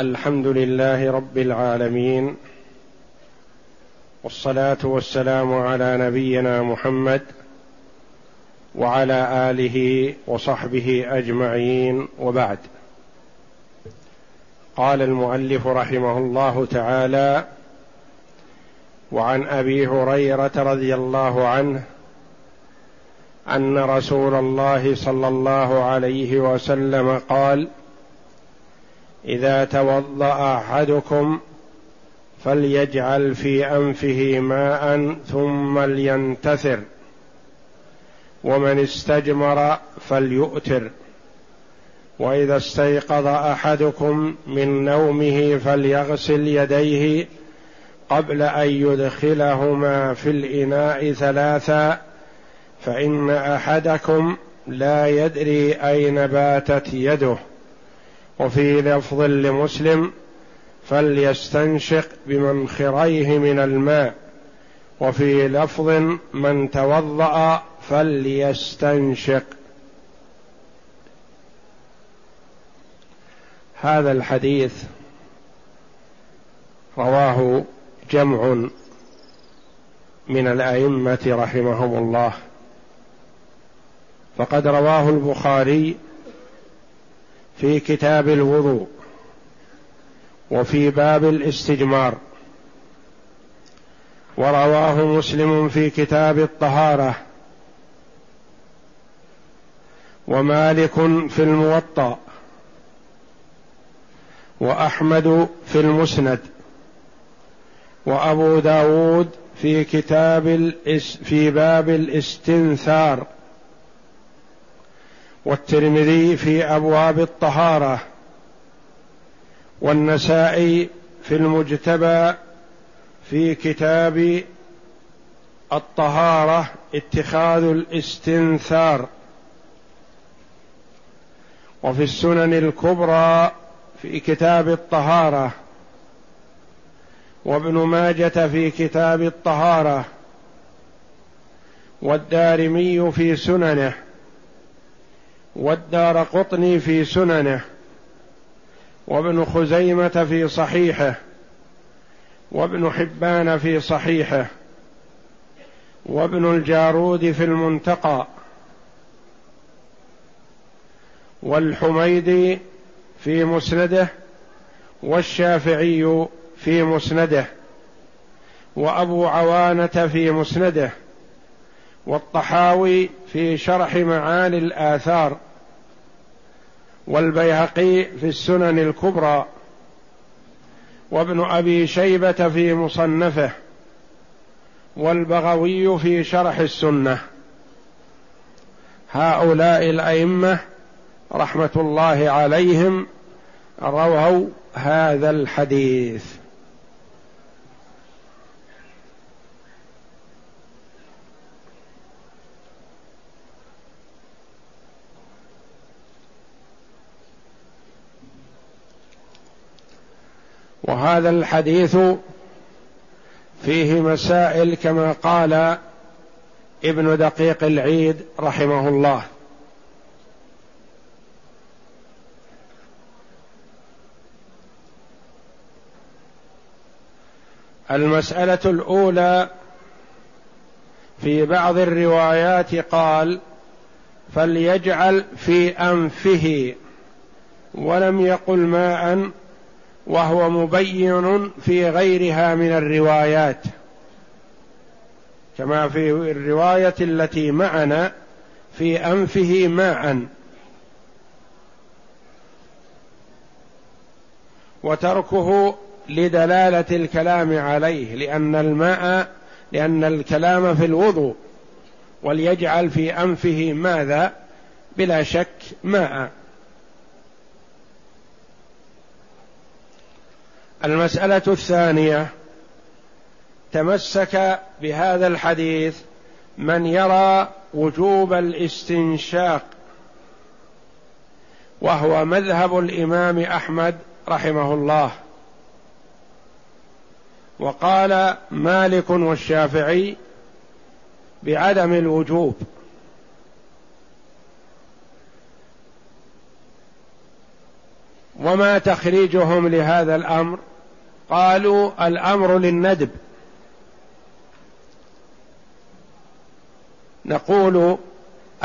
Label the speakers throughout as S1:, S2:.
S1: الحمد لله رب العالمين والصلاة والسلام على نبينا محمد وعلى آله وصحبه أجمعين وبعد. قال المؤلف رحمه الله تعالى وعن أبي هريرة رضي الله عنه أن رسول الله صلى الله عليه وسلم قال إذا توضأ أحدكم فليجعل في أنفه ماء ثم لينتثر. ومن استجمر فليؤتر. وإذا استيقظ أحدكم من نومه فليغسل يديه قبل أن يدخلهما في الإناء ثلاثا فإن أحدكم لا يدري أين باتت يده. وفي لفظ لمسلم فليستنشق بمنخريه من الماء. وفي لفظ من توضأ فليستنشق. هذا الحديث رواه جمع من الأئمة رحمهم الله. فقد رواه البخاري في كتاب الوضوء وفي باب الاستجمار. ورواه مسلم في كتاب الطهارة. ومالك في الموطأ. وأحمد في المسند. وأبو داود في كتاب في باب الاستنثار. والترمذي في أبواب الطهارة والنسائي في المجتبى في كتاب الطهارة اتخاذ الاستنثار وفي السنن الكبرى في كتاب الطهارة وابن ماجة في كتاب الطهارة والدارمي في سننه والدار قطني في سننه وابن خزيمة في صحيحه وابن حبان في صحيحه وابن الجارود في المنتقى والحميدي في مسنده والشافعي في مسنده وأبو عوانة في مسنده والطحاوي في شرح معاني الآثار والبيهقي في السنن الكبرى وابن أبي شيبة في مصنفه والبغوي في شرح السنة. هؤلاء الأئمة رحمة الله عليهم رووا هذا الحديث. وهذا الحديث فيه مسائل كما قال ابن دقيق العيد رحمه الله. المسألة الأولى في بعض الروايات قال فليجعل في أنفه ولم يقل ماء وهو مبين في غيرها من الروايات. كما في الرواية التي معنا في أنفه ماء. وتركه لدلالة الكلام عليه لأن الماء لأن الكلام في الوضوء وليجعل في أنفه ماذا؟ بلا شك ماء. المسألة الثانية تمسك بهذا الحديث من يرى وجوب الاستنشاق وهو مذهب الإمام أحمد رحمه الله. وقال مالك والشافعي بعدم الوجوب. وما تخريجهم لهذا الأمر؟ قالوا الأمر للندب. نقول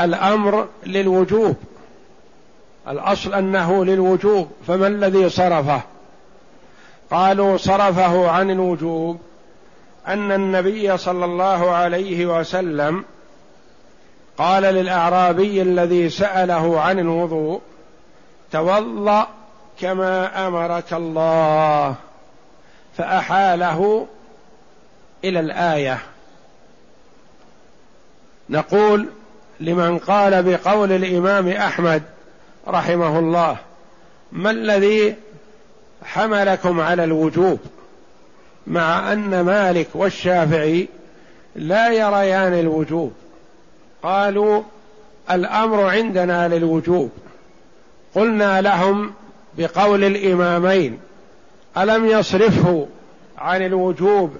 S1: الأمر للوجوب. الأصل أنه للوجوب فما الذي صرفه؟ قالوا صرفه عن الوجوب أن النبي صلى الله عليه وسلم قال للأعرابي الذي سأله عن الوضوء توضا كما أمرك الله. فأحاله إلى الآية. نقول لمن قال بقول الإمام أحمد رحمه الله ما الذي حملكم على الوجوب مع أن مالك والشافعي لا يريان الوجوب؟ قالوا الأمر عندنا للوجوب. قلنا لهم بقول الإمامين ألم يصرفه عن الوجوب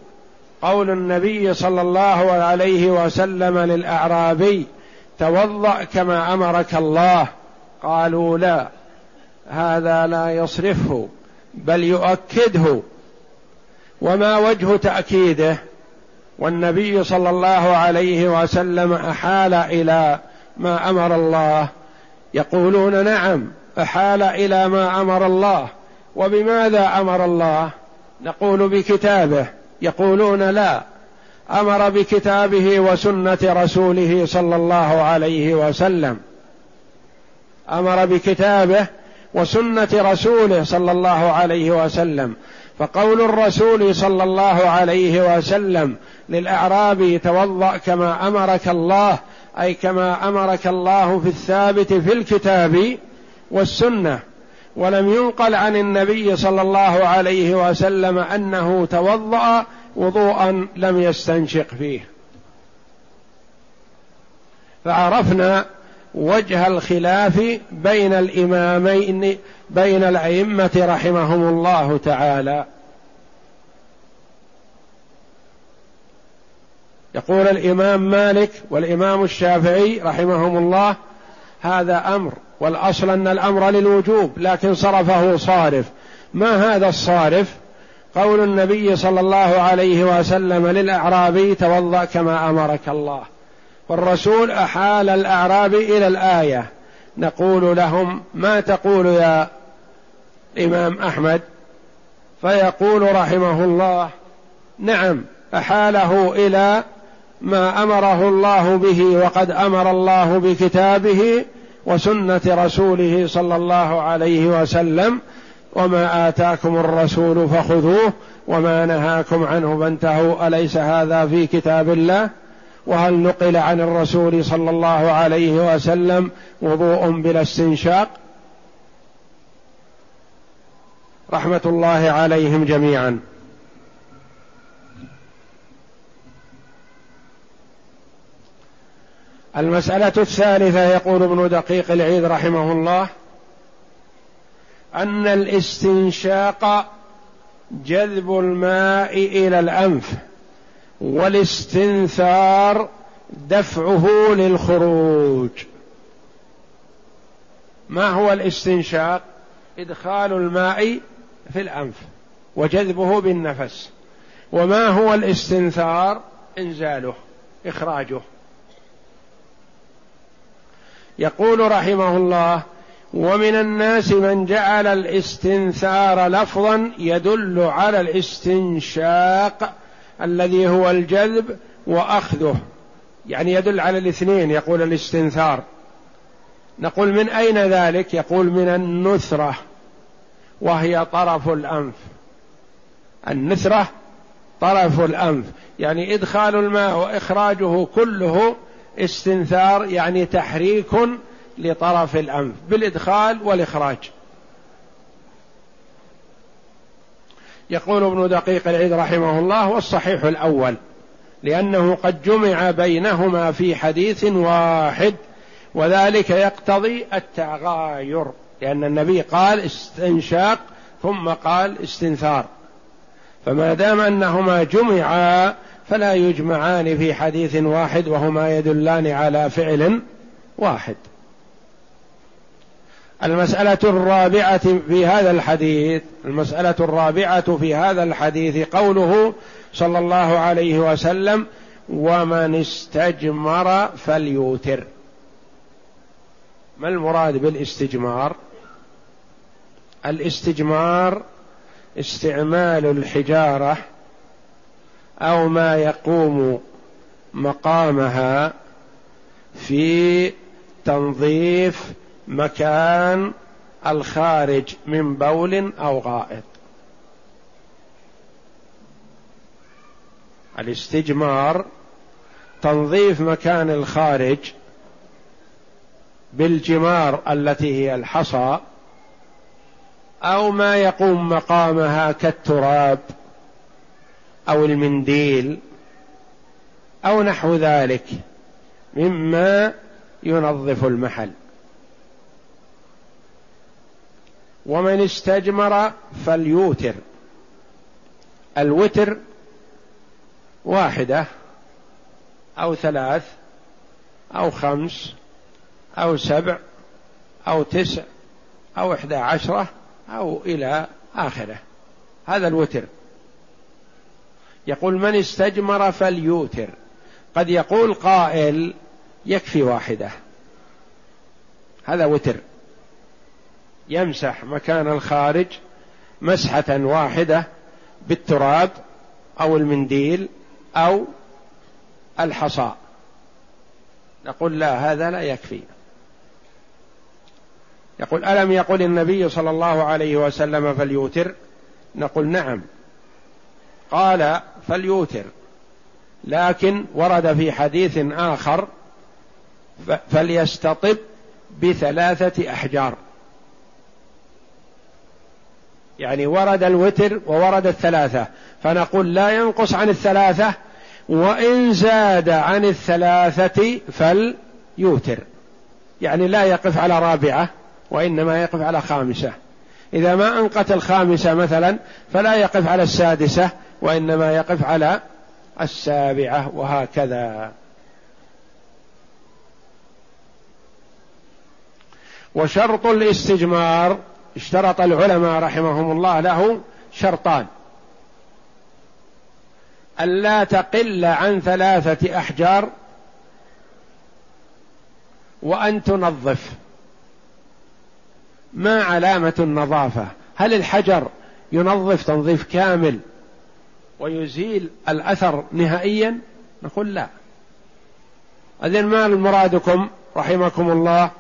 S1: قول النبي صلى الله عليه وسلم للأعرابي توضأ كما أمرك الله؟ قالوا لا هذا لا يصرفه بل يؤكده. وما وجه تأكيده؟ والنبي صلى الله عليه وسلم أحال إلى ما أمر الله. يقولون نعم أحال إلى ما أمر الله. وبماذا أمر الله؟ نقول بكتابه. يقولون لا. أمر بكتابه وسنة رسوله صلى الله عليه وسلم. أمر بكتابه وسنة رسوله صلى الله عليه وسلم. فقول الرسول صلى الله عليه وسلم للاعرابي توضأ كما أمرك الله أي كما أمرك الله في الثابت في الكتاب والسنة. ولم ينقل عن النبي صلى الله عليه وسلم أنه توضأ وضوءا لم يستنشق فيه. فعرفنا وجه الخلاف بين الإمامين بين الأئمة رحمهم الله تعالى. يقول الإمام مالك والإمام الشافعي رحمهم الله هذا أمر. والأصل أن الأمر للوجوب لكن صرفه صارف. ما هذا الصارف؟ قول النبي صلى الله عليه وسلم للأعرابي توضأ كما أمرك الله. والرسول أحال الاعرابي إلى الآية. نقول لهم ما تقول يا إمام أحمد؟ فيقول رحمه الله نعم أحاله إلى ما أمره الله به وقد أمر الله بكتابه وسنة رسوله صلى الله عليه وسلم وما آتاكم الرسول فخذوه وما نهاكم عنه فانتهوا أليس هذا في كتاب الله؟ وهل نقل عن الرسول صلى الله عليه وسلم وضوء بلا استنشاق؟ رحمة الله عليهم جميعا. المسألة الثالثة يقول ابن دقيق العيد رحمه الله أن الاستنشاق جذب الماء إلى الأنف والاستنثار دفعه للخروج. ما هو الاستنشاق؟ إدخال الماء في الأنف وجذبه بالنفس. وما هو الاستنثار؟ إنزاله إخراجه. يقول رحمه الله ومن الناس من جعل الاستنثار لفظا يدل على الاستنشاق الذي هو الجذب وأخذه. يعني يدل على الاثنين يقول الاستنثار. نقول من أين ذلك؟ يقول من النثرة وهي طرف الأنف. النثرة طرف الأنف يعني إدخال الماء وإخراجه كله استنثار يعني تحريك لطرف الأنف بالإدخال والإخراج. يقول ابن دقيق العيد رحمه الله والصحيح الأول لأنه قد جمع بينهما في حديث واحد وذلك يقتضي التغاير لأن النبي قال استنشاق ثم قال استنثار. فما دام أنهما جمعا فلا يجمعان في حديث واحد وهما يدلان على فعل واحد. المسألة الرابعة في هذا الحديث المسألة الرابعة في هذا الحديث قوله صلى الله عليه وسلم ومن استجمر فليوتر. ما المراد بالاستجمار؟ الاستجمار استعمال الحجارة أو ما يقوم مقامها في تنظيف مكان الخارج من بول أو غائط. الاستجمار تنظيف مكان الخارج بالجمار التي هي الحصى أو ما يقوم مقامها كالتراب. أو المنديل أو نحو ذلك مما ينظف المحل. ومن استجمر فليوتر. الوتر واحدة أو ثلاث أو خمس أو سبع أو تسع أو إحدى عشرة أو إلى آخره. هذا الوتر. يقول من استجمر فليوتر. قد يقول قائل يكفي واحدة. هذا وتر. يمسح مكان الخارج مسحة واحدة بالتراب أو المنديل أو الحصى. نقول لا هذا لا يكفي. يقول ألم يقل النبي صلى الله عليه وسلم فليوتر؟ نقول نعم. قال فليوتر. لكن ورد في حديث آخر فليستطب بثلاثة أحجار. يعني ورد الوتر وورد الثلاثة. فنقول لا ينقص عن الثلاثة وإن زاد عن الثلاثة فليوتر. يعني لا يقف على رابعة وإنما يقف على خامسة. إذا ما أنقت الخامسة مثلا فلا يقف على السادسة وإنما يقف على السابعة وهكذا. وشرط الاستجمار اشترط العلماء رحمهم الله له شرطان. ألا تقل عن ثلاثة أحجار وأن تنظف. ما علامة النظافة؟ هل الحجر ينظف تنظيف كامل ويزيل الأثر نهائيا؟ نقول لا. إذن ما مرادكم رحمكم الله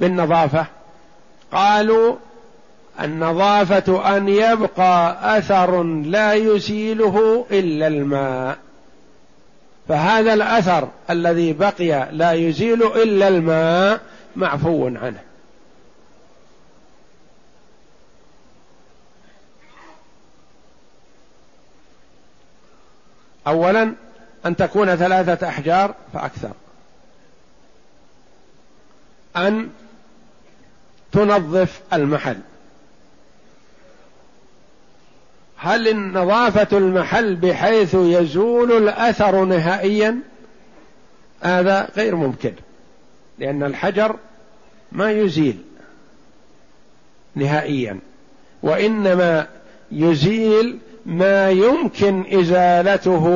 S1: بالنظافة؟ قالوا النظافة أن يبقى أثر لا يزيله إلا الماء. فهذا الأثر الذي بقي لا يزيل إلا الماء معفو عنه. اولا أن تكون ثلاثة أحجار فأكثر. أن تنظف المحل. هل نظافة المحل بحيث يزول الأثر نهائيا؟ هذا غير ممكن لأن الحجر ما يزيل نهائيا وإنما يزيل ما يمكن إزالته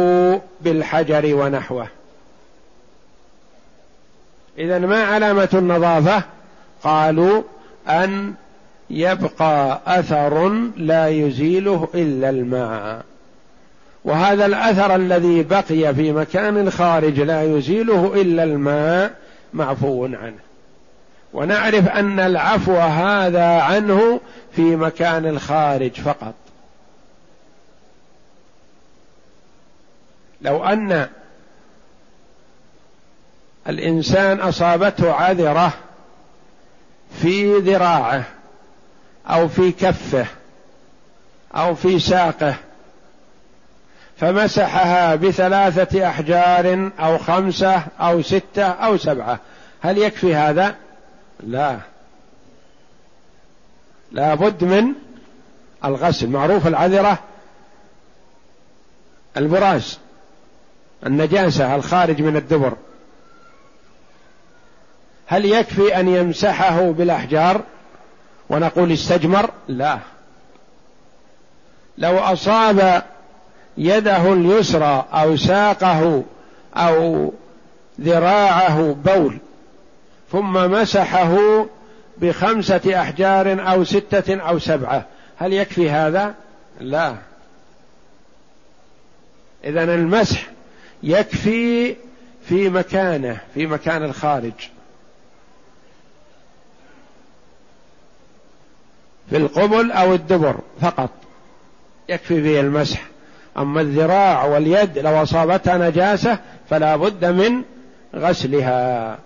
S1: بالحجر ونحوه. اذا ما علامة النظافة؟ قالوا أن يبقى أثر لا يزيله إلا الماء. وهذا الأثر الذي بقي في مكان الخارج لا يزيله إلا الماء معفو عنه. ونعرف أن العفو هذا عنه في مكان الخارج فقط. لو أن الإنسان أصابته عذرة في ذراعه أو في كفه أو في ساقه فمسحها بثلاثة أحجار أو خمسة أو ستة أو سبعة هل يكفي هذا؟ لا. لا بد من الغسل معروف العذرة البراز. النجاسة الخارج من الدبر. هل يكفي أن يمسحه بالأحجار ونقول استجمر؟ لا. لو أصاب يده اليسرى أو ساقه أو ذراعه بول ثم مسحه بخمسة أحجار أو ستة أو سبعة هل يكفي هذا؟ لا. إذا المسح يكفي في مكانه في مكان الخارج. في القبل أو الدبر فقط. يكفي فيه المسح. أما الذراع واليد لو أصابتها نجاسة فلا بد من غسلها.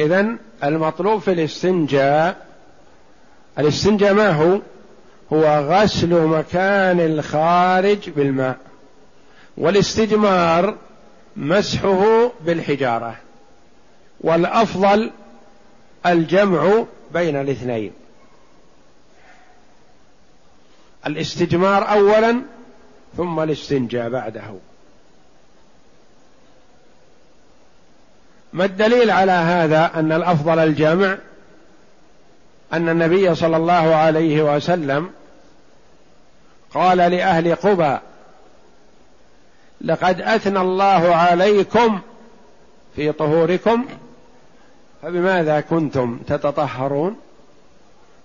S1: إذا المطلوب في الاستنجاء الاستنجاء ما هو؟ هو غسل مكان الخارج بالماء والاستجمار مسحه بالحجارة والأفضل الجمع بين الاثنين الاستجمار اولا ثم الاستنجاء بعده ما الدليل على هذا أن الأفضل الجمع أن النبي صلى الله عليه وسلم قال لأهل قبى لقد أثنى الله عليكم في طهوركم فبماذا كنتم تتطهرون؟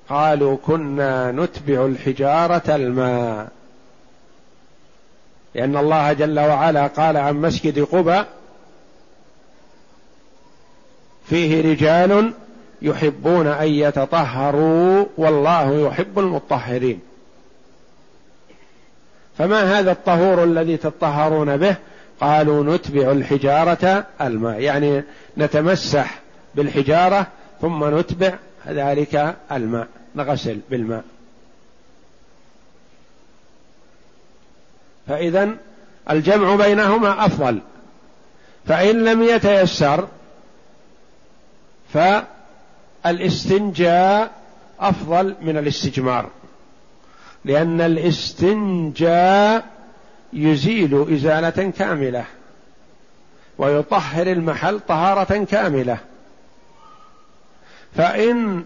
S1: قالوا كنا نتبع الحجارة الماء. لأن الله جل وعلا قال عن مسجد قبى فيه رجال يحبون أن يتطهروا والله يحب المطهرين. فما هذا الطهور الذي تطهرون به؟ قالوا نتبع الحجارة الماء يعني نتمسح بالحجارة ثم نتبع ذلك الماء نغسل بالماء. فاذا الجمع بينهما أفضل. فإن لم يتيسر فالاستنجاء أفضل من الاستجمار لأن الاستنجاء يزيل إزالة كاملة ويطهر المحل طهارة كاملة. فإن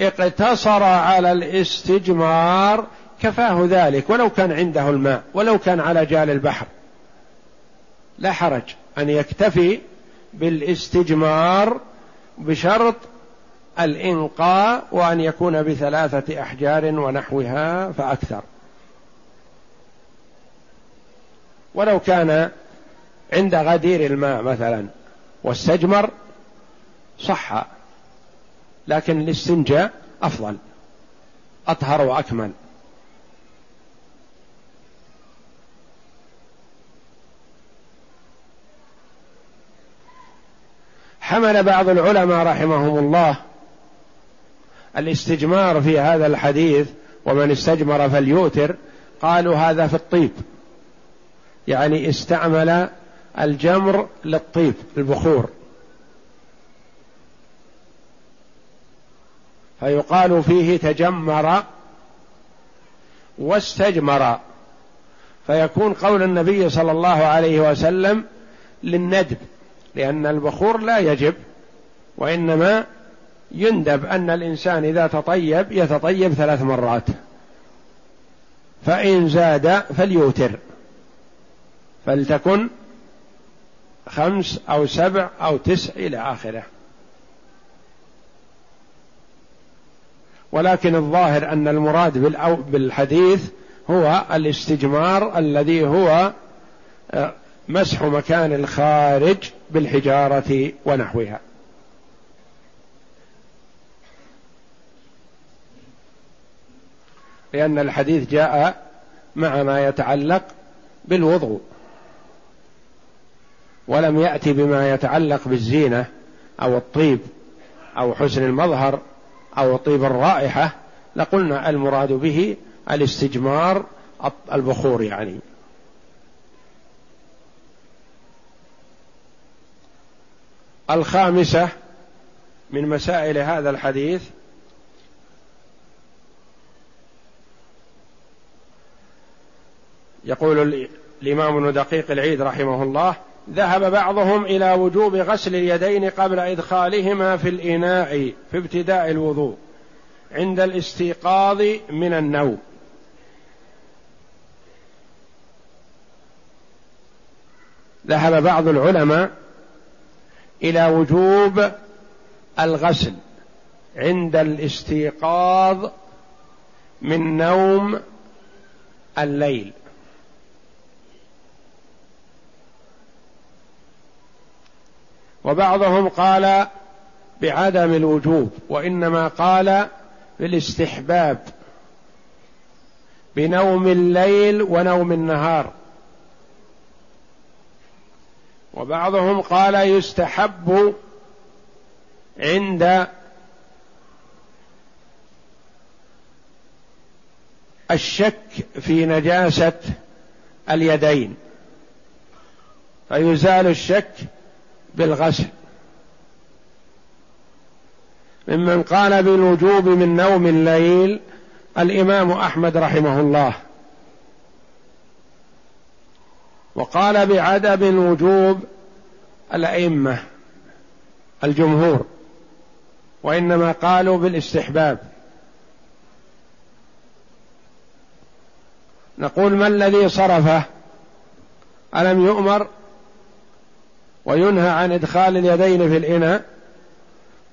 S1: اقتصر على الاستجمار كفاه ذلك ولو كان عنده الماء ولو كان على جال البحر. لا حرج أن يكتفي بالاستجمار بشرط الإنقاء وأن يكون بثلاثة أحجار ونحوها فأكثر. ولو كان عند غدير الماء مثلا واستجمر صح لكن الاستنجاء أفضل أطهر وأكمل. حمل بعض العلماء رحمهم الله الاستجمار في هذا الحديث ومن استجمر فليؤتر. قالوا هذا في الطيب. يعني استعمل الجمر للطيب البخور. فيقال فيه تجمر واستجمر. فيكون قول النبي صلى الله عليه وسلم للندب. لأن البخور لا يجب وإنما يندب أن الإنسان إذا تطيب يتطيب ثلاث مرات. فإن زاد فليوتر. فلتكن خمس أو سبع أو تسع إلى آخره. ولكن الظاهر أن المراد بالحديث هو الاستجمار الذي هو آه، مسح مكان الخارج بالحجارة ونحوها. لأن الحديث جاء مع ما يتعلق بالوضوء ولم يأتي بما يتعلق بالزينة أو الطيب أو حسن المظهر أو طيب الرائحة لقلنا المراد به الاستجمار البخور يعني. الخامسة من مسائل هذا الحديث. يقول الإمام ابن دقيق العيد رحمه الله ذهب بعضهم إلى وجوب غسل اليدين قبل إدخالهما في الإناء في ابتداء الوضوء عند الاستيقاظ من النوم. ذهب بعض العلماء إلى وجوب الغسل عند الاستيقاظ من نوم الليل. وبعضهم قال بعدم الوجوب وإنما قال بالاستحباب بنوم الليل ونوم النهار. وبعضهم قال يستحب عند الشك في نجاسة اليدين فيزال الشك بالغسل. ممن قال بالوجوب من نوم الليل الإمام أحمد رحمه الله وقال بعدم الوجوب الأئمة الجمهور وإنما قالوا بالاستحباب. نقول ما الذي صرفه؟ ألم يؤمر وينهى عن إدخال اليدين في الإناء؟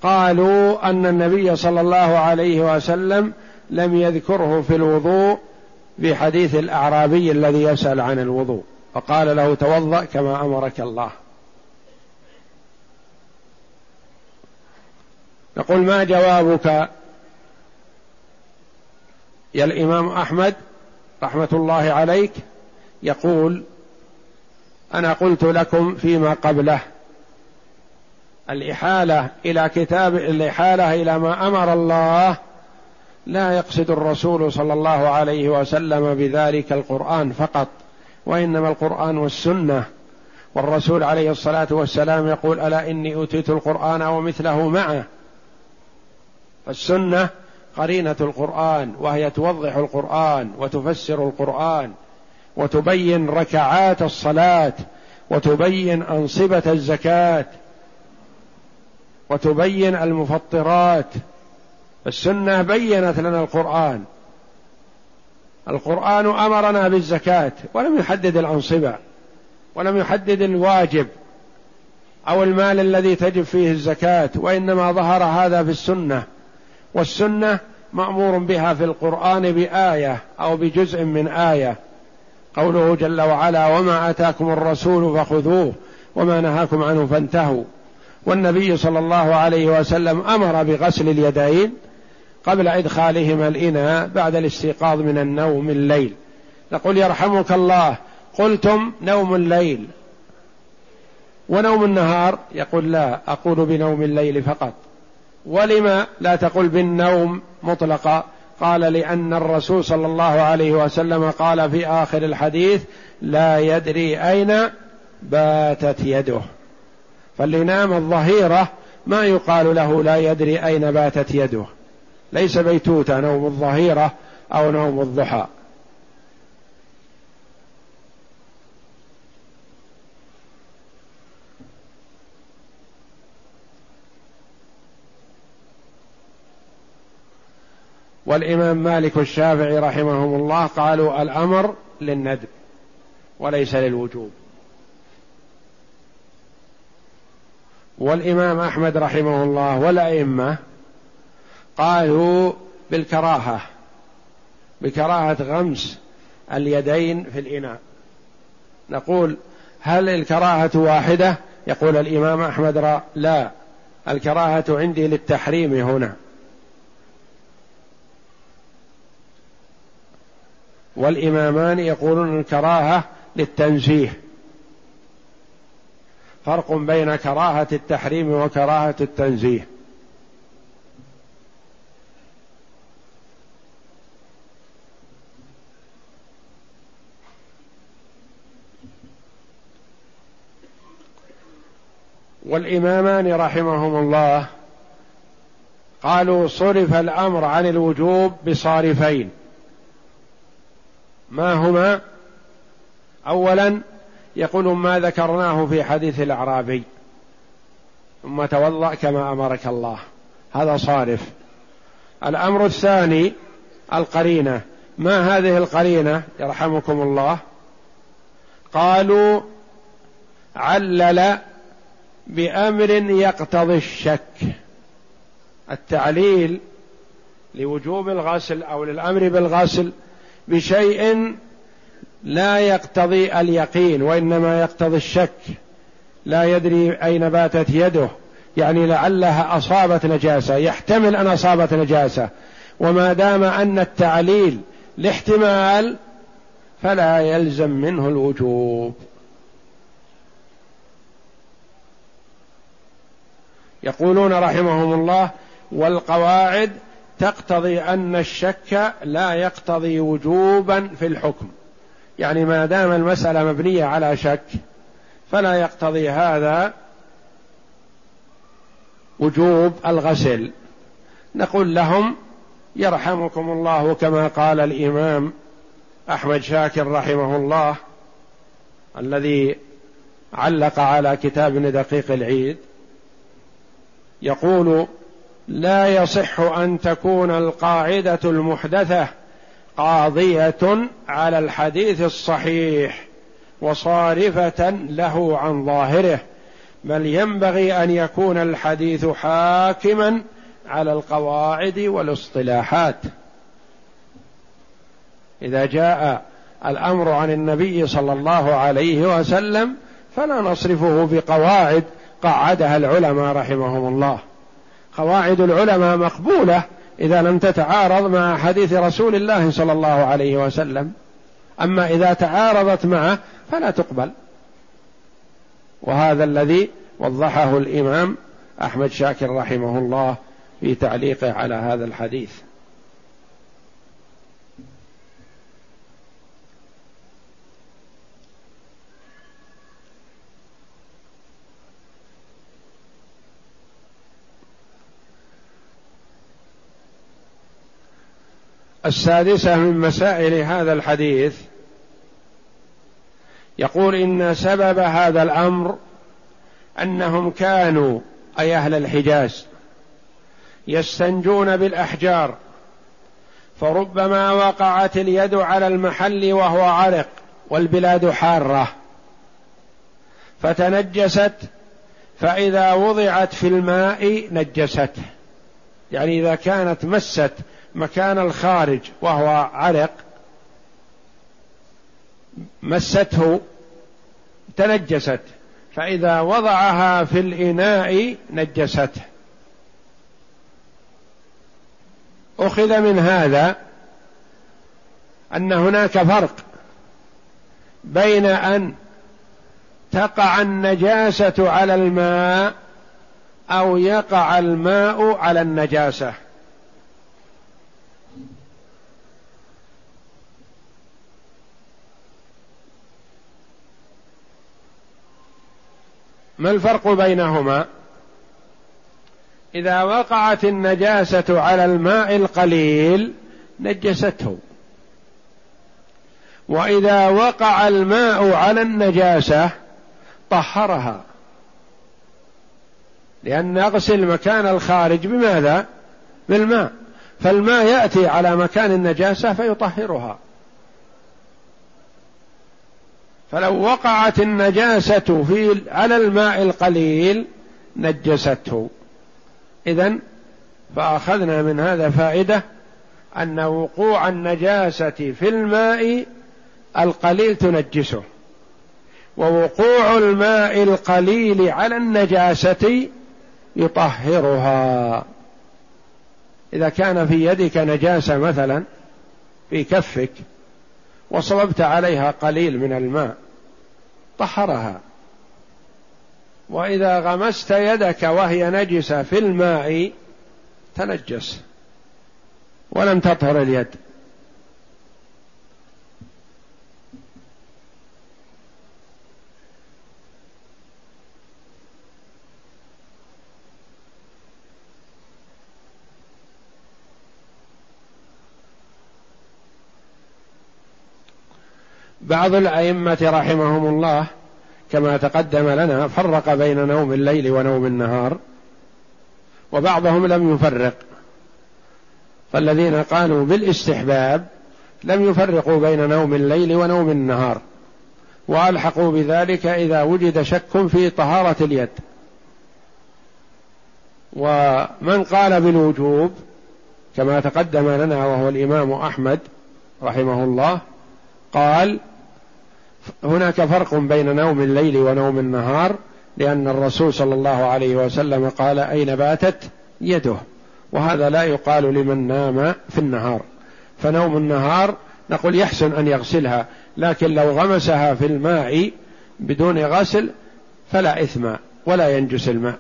S1: قالوا أن النبي صلى الله عليه وسلم لم يذكره في الوضوء في حديث الأعرابي الذي يسأل عن الوضوء. فقال له توضأ كما أمرك الله. نقول ما جوابك يا الإمام أحمد رحمة الله عليك؟ يقول أنا قلت لكم فيما قبله. الإحالة إلى كتاب الإحالة إلى ما أمر الله لا يقصد الرسول صلى الله عليه وسلم بذلك القرآن فقط. وإنما القرآن والسنة. والرسول عليه الصلاة والسلام يقول ألا إني أوتيت القرآن ومثله معه. فالسنة قرينة القرآن وهي توضح القرآن وتفسر القرآن وتبين ركعات الصلاة وتبين أنصبة الزكاة وتبين المفطرات. السنة بينت لنا القرآن. القرآن أمرنا بالزكاة ولم يحدد الأنصبة ولم يحدد الواجب أو المال الذي تجب فيه الزكاة وإنما ظهر هذا في السنة والسنة مأمور بها في القرآن بآية أو بجزء من آية. قوله جل وعلا وما آتاكم الرسول فخذوه وما نهاكم عنه فانتهوا. والنبي صلى الله عليه وسلم أمر بغسل اليدين قبل إدخالهما الإناء بعد الاستيقاظ من النوم الليل. نقول يرحمك الله. قلتم نوم الليل. ونوم النهار يقول لا أقول بنوم الليل فقط. ولم لا تقل بالنوم مطلقا؟ قال لأن الرسول صلى الله عليه وسلم قال في آخر الحديث لا يدري أين باتت يده. فاللي نام الظهيرة ما يقال له لا يدري أين باتت يده. ليس بيتوتة نوم الظهيرة أو نوم الضحى. والإمام مالك الشافعي رحمهم الله قالوا الأمر للندب وليس للوجوب. والإمام أحمد رحمه الله والأئمة قالوا بالكراهة بكراهة غمس اليدين في الإناء. نقول هل الكراهة واحدة؟ يقول الإمام أحمد لا الكراهة عندي للتحريم هنا. والإمامان يقولون الكراهة للتنزيه. فرق بين كراهة التحريم وكراهة التنزيه. والإمامان رحمهم الله. قالوا صرف الأمر عن الوجوب بصارفين. ما هما؟ اولا يقول ما ذكرناه في حديث الأعرابي. ثم توضا كما أمرك الله. هذا صارف. الأمر الثاني القرينة. ما هذه القرينة؟ يرحمكم الله. قالوا علل بأمر يقتضي الشك. التعليل لوجوب الغسل أو للأمر بالغسل بشيء لا يقتضي اليقين وإنما يقتضي الشك. لا يدري أين باتت يده. يعني لعلها أصابت نجاسة. يحتمل أن أصابت نجاسة. وما دام أن التعليل لاحتمال فلا يلزم منه الوجوب. يقولون رحمهم الله والقواعد تقتضي أن الشك لا يقتضي وجوبا في الحكم. يعني ما دام المسألة مبنية على شك فلا يقتضي هذا وجوب الغسل. نقول لهم يرحمكم الله كما قال الإمام أحمد شاكر رحمه الله الذي علق على كتاب دقيق العيد. يقول لا يصح أن تكون القاعدة المحدثة قاضية على الحديث الصحيح وصارفة له عن ظاهره بل ينبغي أن يكون الحديث حاكما على القواعد والاصطلاحات. إذا جاء الأمر عن النبي صلى الله عليه وسلم فلا نصرفه بقواعد قعدها العلماء رحمهم الله. قواعد العلماء مقبولة إذا لم تتعارض مع حديث رسول الله صلى الله عليه وسلم. أما إذا تعارضت معه فلا تقبل. وهذا الذي وضحه الإمام أحمد شاكر رحمه الله في تعليقه على هذا الحديث. السادسة من مسائل هذا الحديث. يقول إن سبب هذا الأمر أنهم كانوا أي أهل الحجاز يستنجون بالأحجار فربما وقعت اليد على المحل وهو عرق والبلاد حارة. فتنجست فإذا وضعت في الماء نجسته يعني إذا كانت مست مكان الخارج وهو عرق مسته تنجست. فإذا وضعها في الإناء نجسته أخذ من هذا أن هناك فرق بين أن تقع النجاسة على الماء أو يقع الماء على النجاسة. ما الفرق بينهما؟ إذا وقعت النجاسة على الماء القليل نجسته. وإذا وقع الماء على النجاسة طهرها. لأن نغسل مكان الخارج بماذا؟ بالماء. فالماء يأتي على مكان النجاسة فيطهرها. فلو وقعت النجاسة في على الماء القليل نجسته. إذا فأخذنا من هذا فائدة أن وقوع النجاسة في الماء القليل تنجسه. ووقوع الماء القليل على النجاسة يطهرها. إذا كان في يدك نجاسة مثلا في كفك وصببت عليها قليل من الماء طهرها. وإذا غمست يدك وهي نجسة في الماء تنجس. ولم تطهر اليد. بعض الأئمة رحمهم الله كما تقدم لنا فرق بين نوم الليل ونوم النهار وبعضهم لم يفرق. فالذين قالوا بالاستحباب لم يفرقوا بين نوم الليل ونوم النهار وألحقوا بذلك إذا وجد شك في طهارة اليد. ومن قال بالوجوب كما تقدم لنا وهو الإمام أحمد رحمه الله قال هناك فرق بين نوم الليل ونوم النهار لأن الرسول صلى الله عليه وسلم قال أين باتت؟ يده. وهذا لا يقال لمن نام في النهار. فنوم النهار نقول يحسن أن يغسلها لكن لو غمسها في الماء بدون غسل فلا إثم ولا ينجس الماء.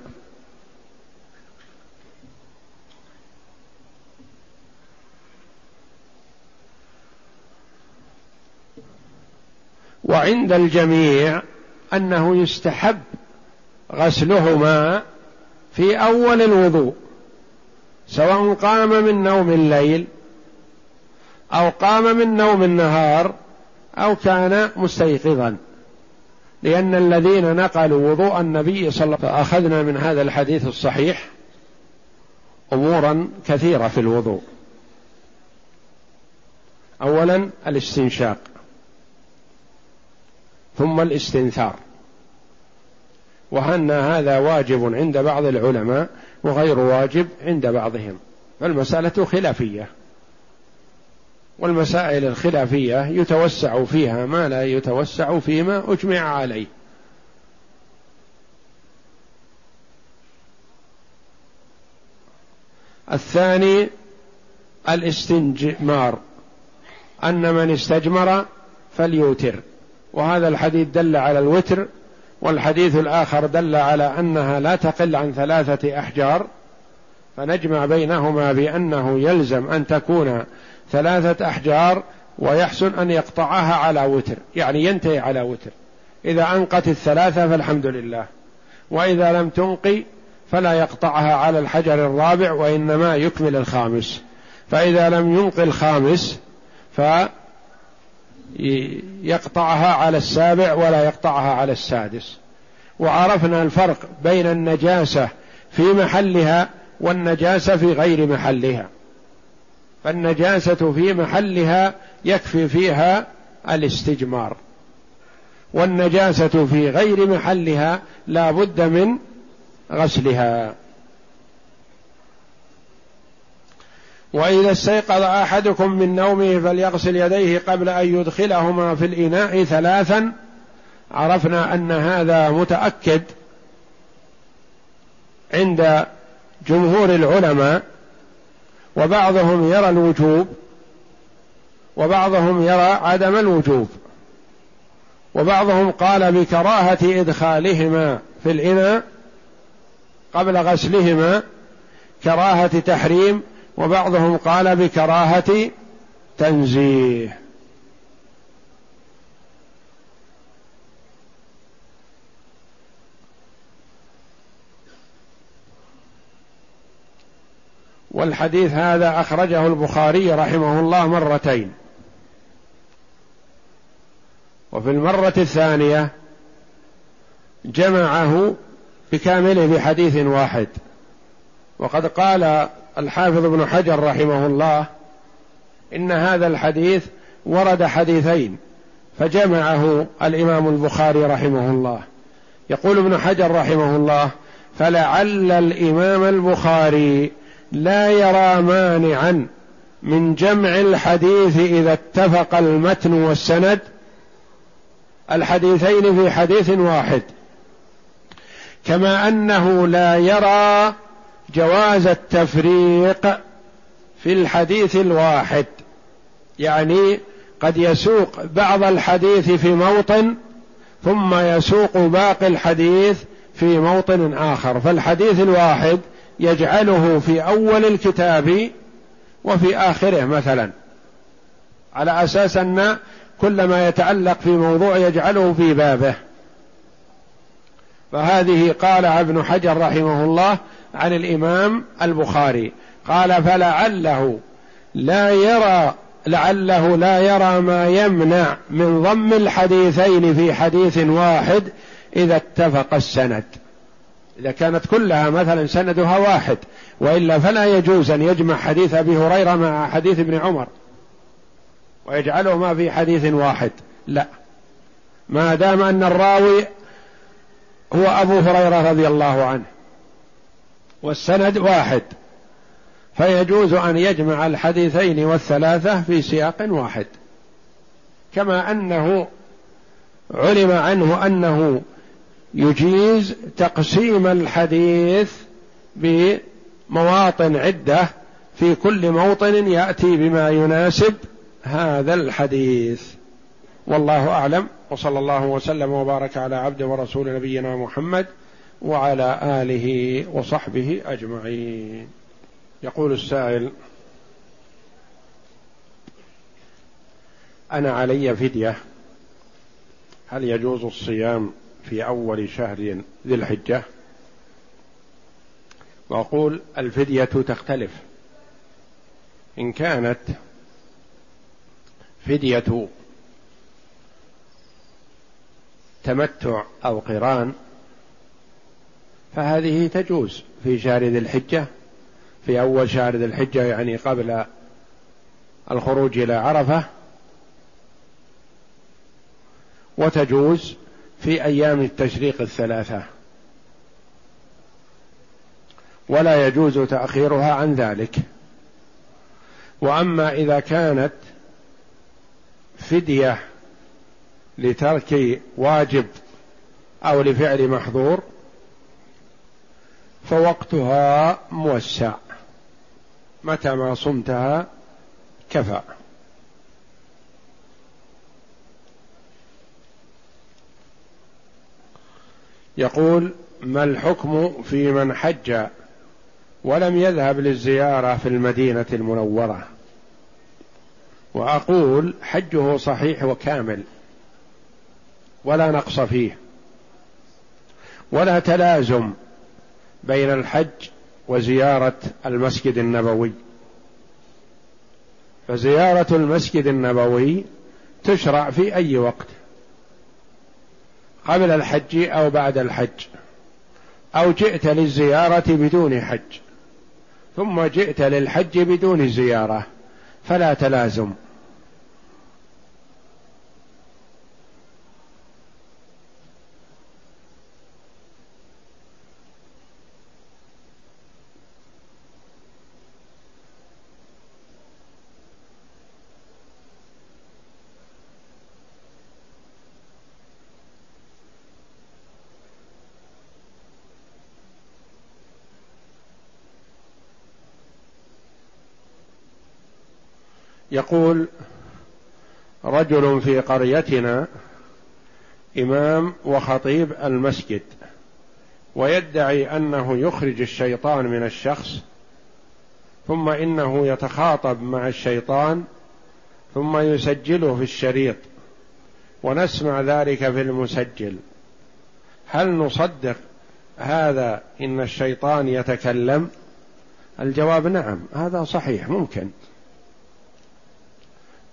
S1: وعند الجميع أنه يستحب غسلهما في أول الوضوء سواء قام من نوم الليل أو قام من نوم النهار أو كان مستيقظا. لأن الذين نقلوا وضوء النبي صلى الله عليه وسلم فأخذنا من هذا الحديث الصحيح امورا كثيرة في الوضوء. اولا الاستنشاق. ثم الاستنثار. وأن هذا واجب عند بعض العلماء وغير واجب عند بعضهم. فالمسألة خلافية. والمسائل الخلافية يتوسع فيها ما لا يتوسع فيما أجمع عليه. الثاني الاستنجمار. أن من استجمر فليوتر. وهذا الحديث دل على الوتر والحديث الآخر دل على أنها لا تقل عن ثلاثة أحجار فنجمع بينهما بأنه يلزم أن تكون ثلاثة أحجار ويحسن أن يقطعها على وتر يعني ينتهي على وتر. إذا أنقت الثلاثة فالحمد لله. وإذا لم تنقي فلا يقطعها على الحجر الرابع وإنما يكمل الخامس. فإذا لم ينقي الخامس ف يقطعها على السابع ولا يقطعها على السادس. وعرفنا الفرق بين النجاسة في محلها والنجاسة في غير محلها. فالنجاسة في محلها يكفي فيها الاستجمار. والنجاسة في غير محلها لا بد من غسلها. وإذا استيقظ أحدكم من نومه فليغسل يديه قبل أن يدخلهما في الإناء ثلاثا. عرفنا أن هذا متأكد عند جمهور العلماء وبعضهم يرى الوجوب وبعضهم يرى عدم الوجوب. وبعضهم قال بكراهة إدخالهما في الإناء قبل غسلهما كراهة تحريم وبعضهم قال بكراهة تنزيه. والحديث هذا أخرجه البخاري رحمه الله مرتين. وفي المرة الثانية جمعه بكامله بحديث واحد. وقد قال الحافظ ابن حجر رحمه الله إن هذا الحديث ورد حديثين فجمعه الإمام البخاري رحمه الله. يقول ابن حجر رحمه الله فلعل الإمام البخاري لا يرى مانعا من جمع الحديث إذا اتفق المتن والسند. الحديثين في حديث واحد. كما أنه لا يرى جواز التفريق في الحديث الواحد. يعني قد يسوق بعض الحديث في موطن ثم يسوق باقي الحديث في موطن آخر. فالحديث الواحد يجعله في أول الكتاب وفي آخره مثلا. على أساس أن كل ما يتعلق في موضوع يجعله في بابه. فهذه قال ابن حجر رحمه الله عن الإمام البخاري قال فلعله لا يرى لعله لا يرى ما يمنع من ضم الحديثين في حديث واحد إذا اتفق السند. إذا كانت كلها مثلا سندها واحد وإلا فلا يجوز أن يجمع حديث أبي هريرة مع حديث ابن عمر ويجعلهما في حديث واحد. لا. ما دام أن الراوي هو أبو هريرة رضي الله عنه. والسند واحد. فيجوز أن يجمع الحديثين والثلاثة في سياق واحد. كما أنه علم عنه أنه يجيز تقسيم الحديث بمواطن عدة في كل موطن يأتي بما يناسب هذا الحديث. والله أعلم. وصلى الله وسلم وبارك على عبد ورسول نبينا محمد وعلى آله وصحبه أجمعين. يقول السائل أنا علي فدية. هل يجوز الصيام في أول شهر ذي الحجة؟ وأقول الفدية تختلف. إن كانت فدية تمتع أو قران فهذه تجوز في شهر ذي الحجة. في أول شهر ذي الحجة يعني قبل الخروج إلى عرفة. وتجوز في أيام التشريق الثلاثة. ولا يجوز تأخيرها عن ذلك. وأما إذا كانت فدية لترك واجب أو لفعل محظور فوقتها موسع. متى ما صمتها كفى. يقول ما الحكم في من حج ولم يذهب للزيارة في المدينة المنورة؟ وأقول حجه صحيح وكامل ولا نقص فيه ولا تلازم بين الحج وزيارة المسجد النبوي. فزيارة المسجد النبوي تشرع في أي وقت؟ قبل الحج أو بعد الحج؟ أو جئت للزيارة بدون حج؟ ثم جئت للحج بدون زيارة فلا تلازم. يقول رجل في قريتنا إمام وخطيب المسجد ويدعي أنه يخرج الشيطان من الشخص ثم إنه يتخاطب مع الشيطان ثم يسجله في الشريط ونسمع ذلك في المسجل. هل نصدق هذا إن الشيطان يتكلم؟ الجواب نعم هذا صحيح ممكن.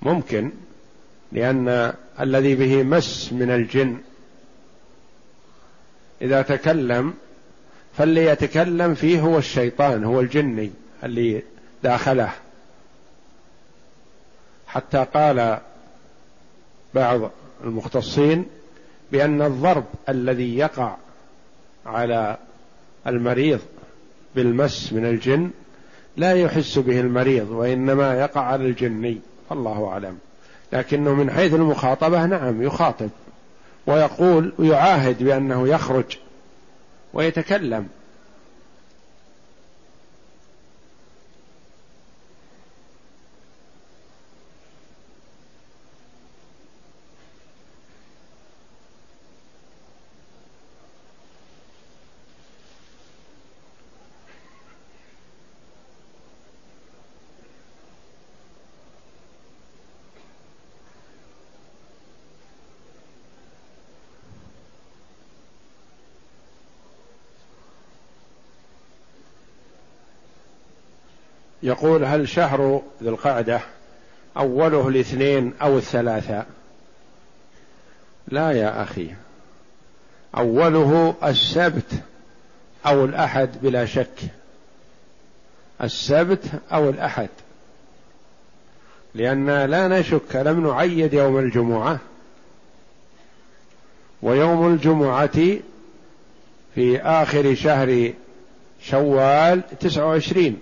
S1: ممكن لأن الذي به مس من الجن إذا تكلم فاللي يتكلم فيه هو الشيطان هو الجني اللي داخله. حتى قال بعض المختصين بأن الضرب الذي يقع على المريض بالمس من الجن لا يحس به المريض وإنما يقع على الجني. الله أعلم. لكنه من حيث المخاطبة نعم يخاطب ويقول ويعاهد بأنه يخرج ويتكلم. يقول هل شهر ذي القعدة أوله الاثنين أو الثلاثة؟ لا يا أخي. أوله السبت أو الأحد بلا شك. السبت أو الأحد. لأن لا نشك لم نعيد يوم الجمعة. ويوم الجمعة في آخر شهر شوال تسعة وعشرين.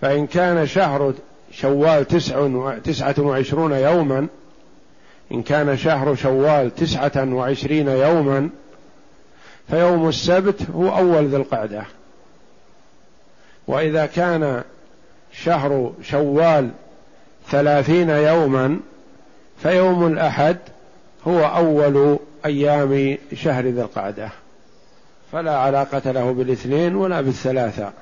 S1: فإن كان شهر شوال تسع تسعة وعشرون يوما إن كان شهر شوال تسعة وعشرين يوما فيوم السبت هو أول ذي القعدة. وإذا كان شهر شوال ثلاثين يوما فيوم الأحد هو أول أيام شهر ذي القعدة. فلا علاقة له بالاثنين ولا بالثلاثة.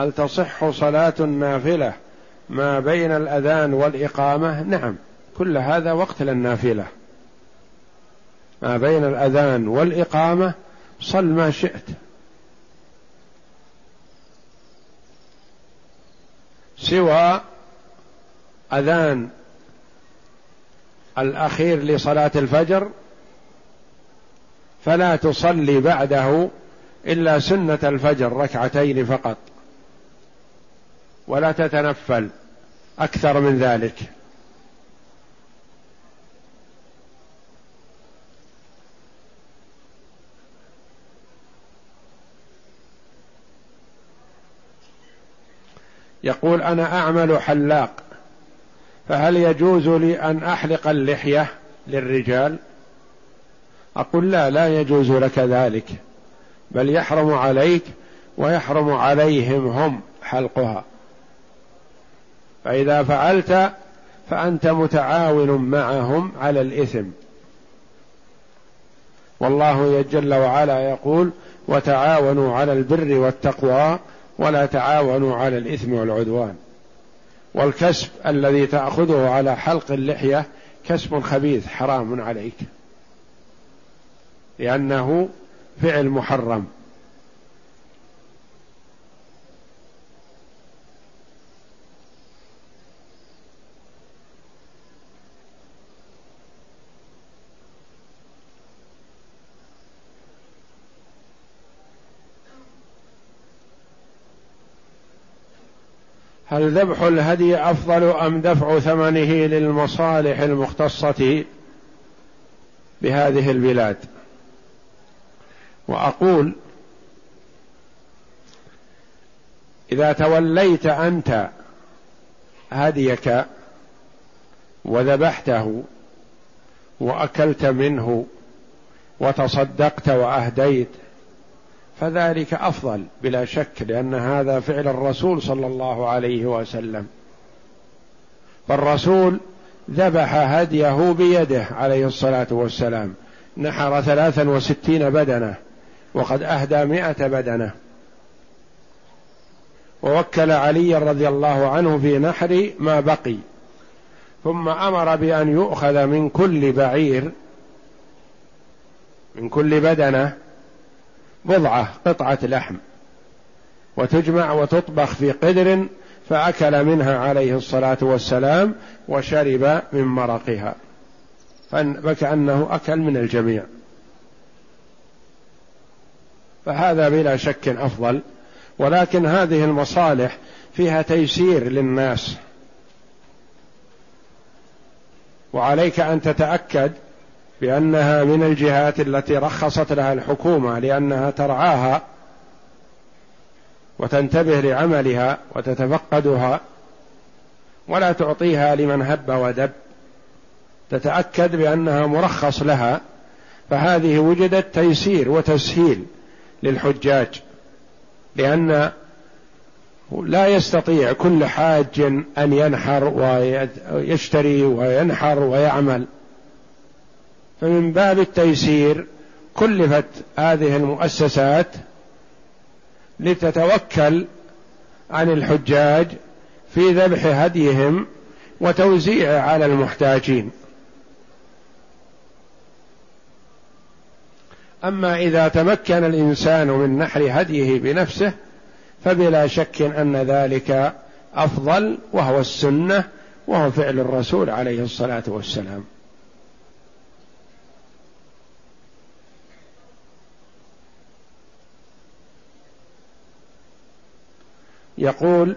S1: هل تصح صلاة النافلة ما بين الأذان والإقامة؟ نعم كل هذا وقت للنافلة. ما بين الأذان والإقامة صل ما شئت. سوى أذان الأخير لصلاة الفجر فلا تصلي بعده إلا سنة الفجر ركعتين فقط. ولا تتنفل أكثر من ذلك. يقول أنا أعمل حلاق فهل يجوز لي أن أحلق اللحية للرجال؟ أقول لا لا يجوز لك ذلك بل يحرم عليك ويحرم عليهم هم حلقها. فإذا فعلت فأنت متعاون معهم على الإثم. والله جل وعلا يقول وتعاونوا على البر والتقوى ولا تعاونوا على الإثم والعدوان. والكسب الذي تأخذه على حلق اللحية كسب خبيث حرام عليك. لأنه فعل محرم. هل ذبح الهدي أفضل أم دفع ثمنه للمصالح المختصة بهذه البلاد؟ وأقول إذا توليت أنت هديك وذبحته وأكلت منه وتصدقت وأهديت فذلك أفضل بلا شك لأن هذا فعل الرسول صلى الله عليه وسلم. فالرسول ذبح هديه بيده عليه الصلاة والسلام نحر ثلاثا وستين بدنه وقد أهدى مائه بدنه. ووكل علي رضي الله عنه في نحر ما بقي. ثم أمر بأن يؤخذ من كل بعير من كل بدنه بضعة قطعة لحم. وتجمع وتطبخ في قدر فأكل منها عليه الصلاة والسلام وشرب من مرقها. فكأنه أكل من الجميع. فهذا بلا شك أفضل. ولكن هذه المصالح فيها تيسير للناس. وعليك أن تتأكد بأنها من الجهات التي رخصت لها الحكومة لأنها ترعاها وتنتبه لعملها وتتفقدها ولا تعطيها لمن هب ودب. تتأكد بأنها مرخص لها فهذه وجدت تيسير وتسهيل للحجاج لأن لا يستطيع كل حاج أن ينحر ويشتري وينحر ويعمل. فمن باب التيسير كلفت هذه المؤسسات لتتوكل عن الحجاج في ذبح هديهم وتوزيعه على المحتاجين. أما إذا تمكن الإنسان من نحر هديه بنفسه فبلا شك أن ذلك أفضل وهو السنة وهو فعل الرسول عليه الصلاة والسلام. يقول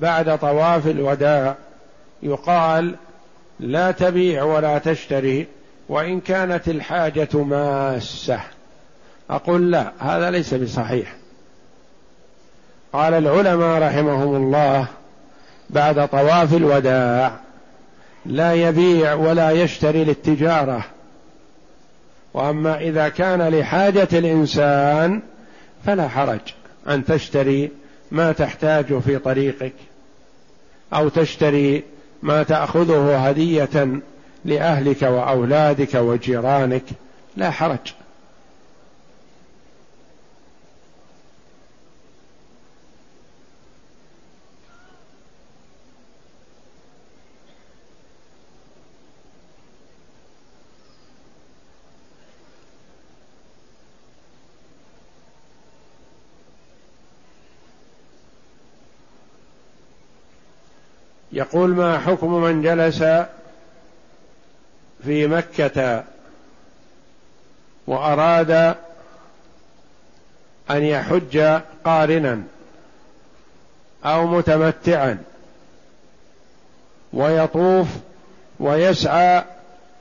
S1: بعد طواف الوداع يقال لا تبيع ولا تشتري وإن كانت الحاجة ماسة. أقول لا هذا ليس بصحيح. قال العلماء رحمهم الله بعد طواف الوداع لا يبيع ولا يشتري للتجارة. وأما إذا كان لحاجة الإنسان فلا حرج أن تشتري ما تحتاج في طريقك أو تشتري ما تأخذه هدية لأهلك وأولادك وجيرانك لا حرج. يقول ما حكم من جلس في مكة وأراد أن يحج قارنا أو متمتعا ويطوف ويسعى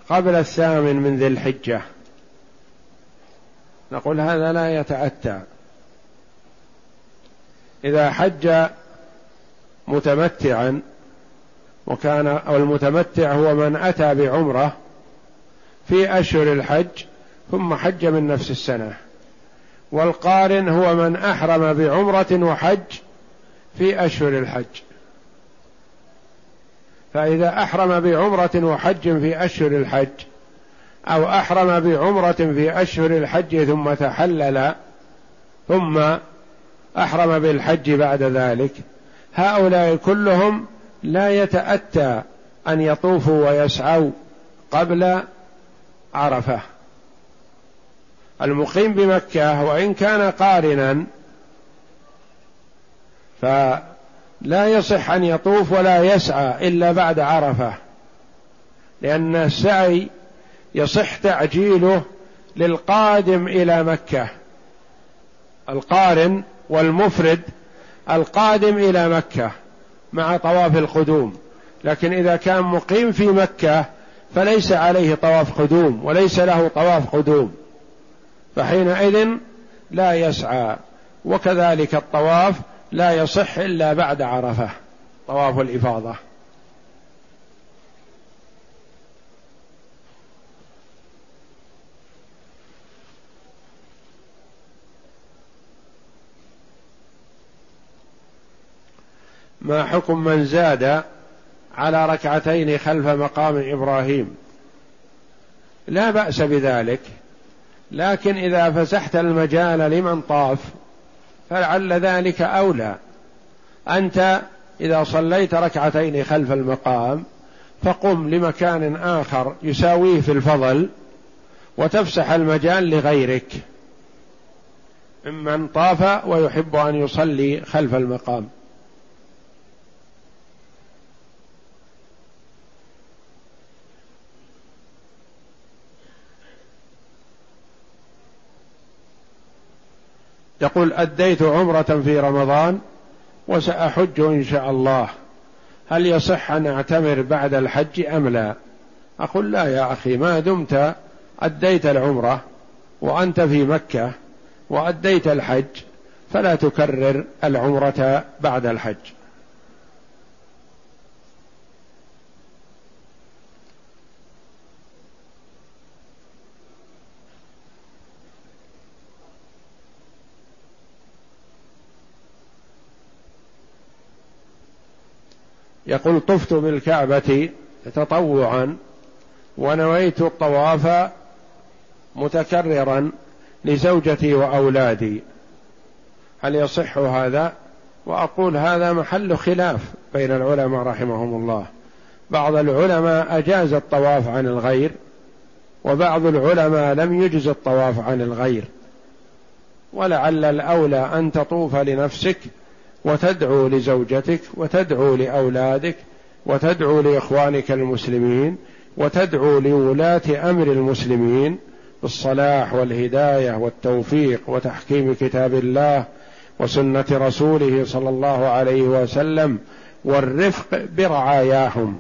S1: قبل الثامن من ذي الحجة. نقول هذا لا يتأتى. إذا حج متمتعا وكان المتمتع هو من أتى بعمرة في أشهر الحج ثم حج من نفس السنة. والقارن هو من أحرم بعمرة وحج في أشهر الحج. فإذا أحرم بعمرة وحج في أشهر الحج أو أحرم بعمرة في أشهر الحج ثم تحلل ثم أحرم بالحج بعد ذلك هؤلاء كلهم لا يتأتى أن يطوفوا ويسعوا قبل عرفة. المقيم بمكة وإن كان قارنا فلا يصح أن يطوف ولا يسعى إلا بعد عرفة لأن السعي يصح تعجيله للقادم إلى مكة. القارن والمفرد القادم إلى مكة. مع طواف القدوم. لكن إذا كان مقيم في مكة فليس عليه طواف قدوم وليس له طواف قدوم. فحينئذ لا يسعى وكذلك الطواف لا يصح إلا بعد عرفة طواف الإفاضة. ما حكم من زاد على ركعتين خلف مقام إبراهيم. لا بأس بذلك لكن إذا فسحت المجال لمن طاف فلعل ذلك أولى. أنت إذا صليت ركعتين خلف المقام فقم لمكان آخر يساويه في الفضل وتفسح المجال لغيرك ممن طاف ويحب أن يصلي خلف المقام. يقول أديت عمرة في رمضان وسأحج إن شاء الله. هل يصح أن أعتمر بعد الحج أم لا؟ أقول لا يا أخي ما دمت أديت العمرة وأنت في مكة وأديت الحج فلا تكرر العمرة بعد الحج. يقول طفت بالكعبة تطوعا ونويت الطواف متكررا لزوجتي وأولادي. هل يصح هذا؟ وأقول هذا محل خلاف بين العلماء رحمهم الله. بعض العلماء أجاز الطواف عن الغير وبعض العلماء لم يجز الطواف عن الغير. ولعل الأولى أن تطوف لنفسك وتدعو لزوجتك وتدعو لأولادك وتدعو لإخوانك المسلمين وتدعو لولاة أمر المسلمين بالصلاح والهداية والتوفيق وتحكيم كتاب الله وسنة رسوله صلى الله عليه وسلم والرفق برعاياهم.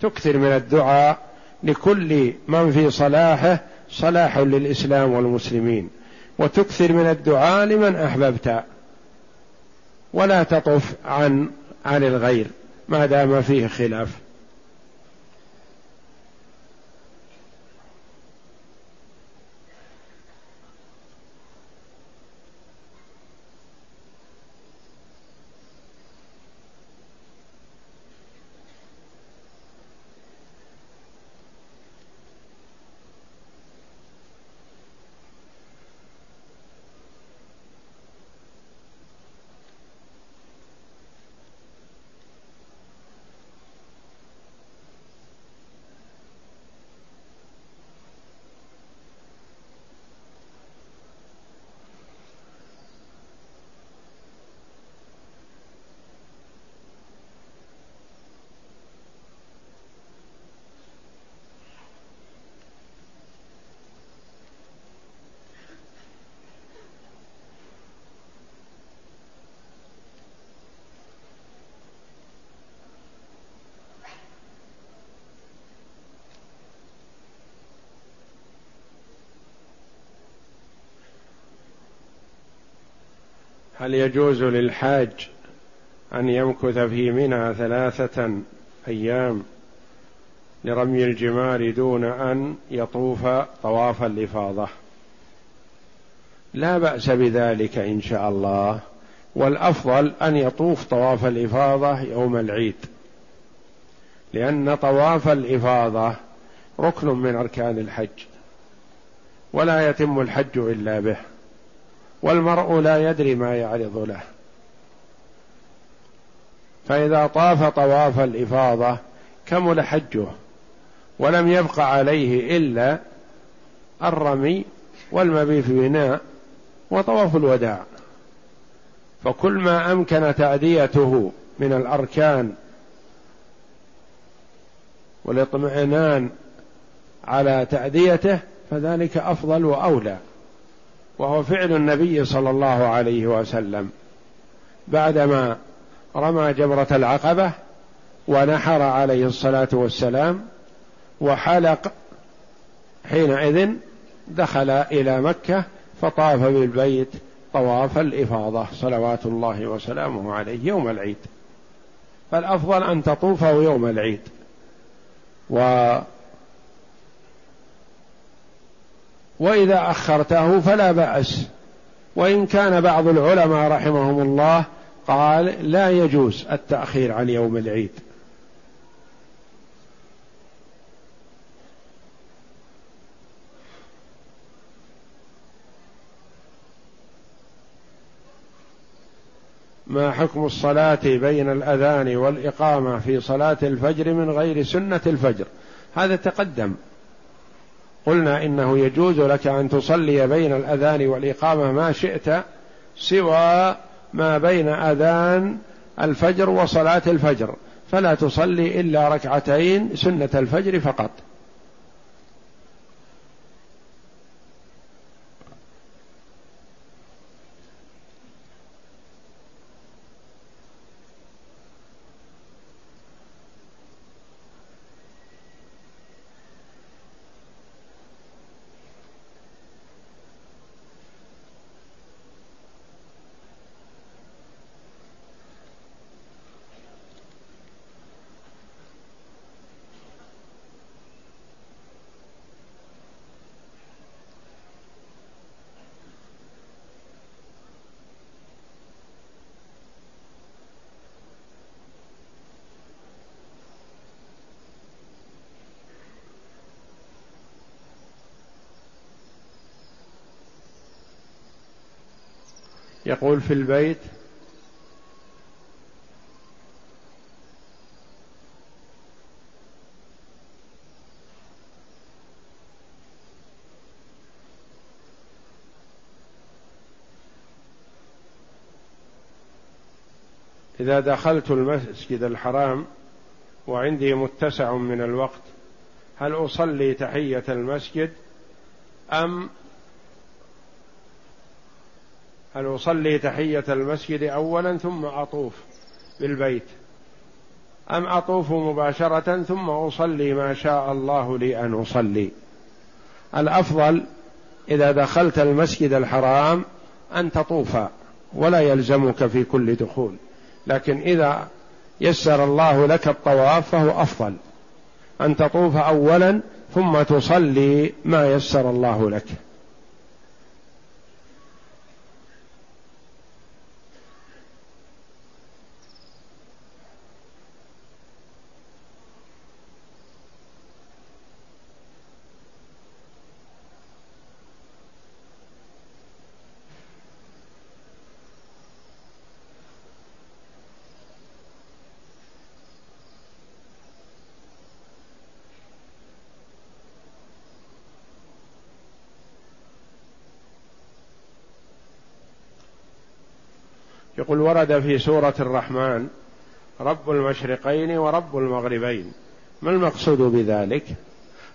S1: تكثر من الدعاء لكل من في صلاحه صلاح للإسلام والمسلمين. وتكثر من الدعاء لمن أحببت. ولا تطف عن عن الغير ما دام فيه خلاف. هل يجوز للحاج أن يمكث في منى ثلاثة أيام لرمي الجمار دون أن يطوف طواف الإفاضة؟ لا بأس بذلك إن شاء الله والأفضل أن يطوف طواف الإفاضة يوم العيد لأن طواف الإفاضة ركن من أركان الحج ولا يتم الحج إلا به. والمرء لا يدري ما يعرض له. فإذا طاف طواف الإفاضة كمل حجه ولم يبق عليه إلا الرمي والمبيت بناء وطواف الوداع. فكل ما أمكن تأديته من الأركان والاطمئنان على تأديته فذلك أفضل وأولى. وهو فعل النبي صلى الله عليه وسلم بعدما رمى جمرة العقبة ونحر عليه الصلاة والسلام وحلق حينئذ دخل إلى مكة فطاف بالبيت طواف الإفاضة صلوات الله وسلامه عليه يوم العيد. فالأفضل أن تطوفه يوم العيد. و وإذا أخرته فلا بأس. وإن كان بعض العلماء رحمهم الله قال لا يجوز التأخير عن يوم العيد. ما حكم الصلاة بين الأذان والإقامة في صلاة الفجر من غير سنة الفجر؟ هذا تقدم. قلنا إنه يجوز لك أن تصلي بين الأذان والإقامة ما شئت سوى ما بين أذان الفجر وصلاة الفجر. فلا تصلي إلا ركعتين سنة الفجر فقط. يقول في البيت إذا دخلت المسجد الحرام وعندي متسع من الوقت هل أصلي تحية المسجد أم هل أصلي تحية المسجد أولا ثم أطوف بالبيت. أم أطوف مباشرة ثم أصلي ما شاء الله لي أن أصلي. الأفضل إذا دخلت المسجد الحرام أن تطوف ولا يلزمك في كل دخول لكن إذا يسر الله لك الطواف فهو أفضل. أن تطوف أولا ثم تصلي ما يسر الله لك. يقول ورد في سورة الرحمن رب المشرقين ورب المغربين. ما المقصود بذلك؟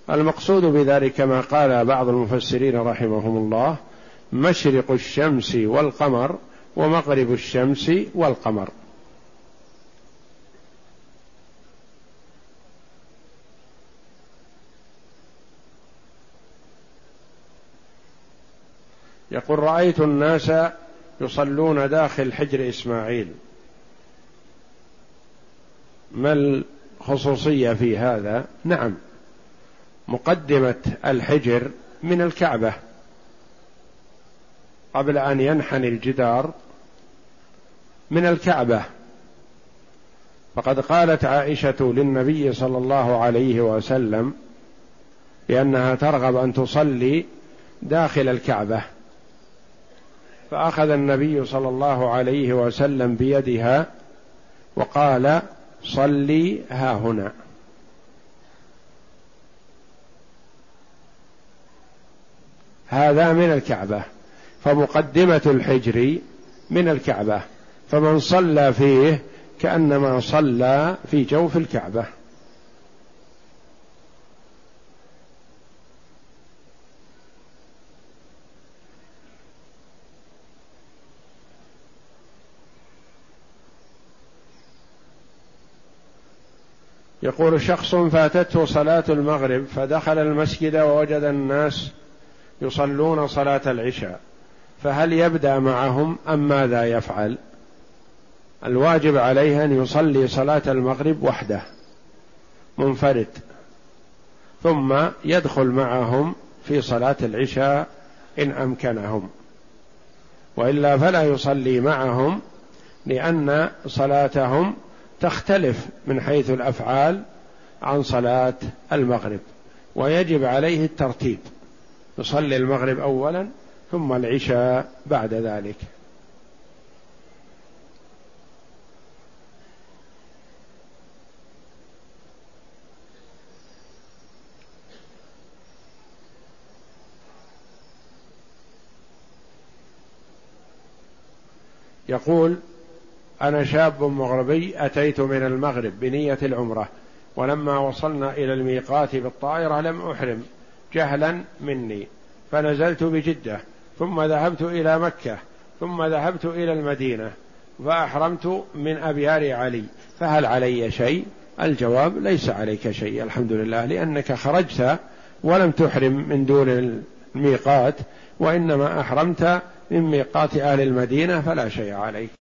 S1: المقصود بذلك كما قال بعض المفسرين رحمهم الله مشرق الشمس والقمر ومغرب الشمس والقمر. يقول رأيت الناس يصلون داخل حجر إسماعيل. ما الخصوصية في هذا؟ نعم. مقدمة الحجر من الكعبة. قبل أن ينحني الجدار من الكعبة. فقد قالت عائشة للنبي صلى الله عليه وسلم بانها ترغب أن تصلي داخل الكعبة. فأخذ النبي صلى الله عليه وسلم بيدها وقال صلي ها هنا. هذا من الكعبة. فمقدمة الحجر من الكعبة. فمن صلى فيه كأنما صلى في جوف الكعبة. يقول شخص فاتته صلاة المغرب فدخل المسجد ووجد الناس يصلون صلاة العشاء فهل يبدأ معهم أم ماذا يفعل؟ الواجب عليه أن يصلي صلاة المغرب وحده منفرد ثم يدخل معهم في صلاة العشاء إن أمكنهم وإلا فلا يصلي معهم لأن صلاتهم تختلف من حيث الأفعال عن صلاة المغرب ويجب عليه الترتيب يصلي المغرب اولا ثم العشاء بعد ذلك. يقول أنا شاب مغربي أتيت من المغرب بنية العمرة ولما وصلنا إلى الميقات بالطائرة لم أحرم جهلا مني فنزلت بجدة ثم ذهبت إلى مكة ثم ذهبت إلى المدينة فأحرمت من أبيار علي فهل علي شيء؟ الجواب ليس عليك شيء الحمد لله لأنك خرجت ولم تحرم من دون الميقات وإنما أحرمت من ميقات أهل المدينة فلا شيء عليك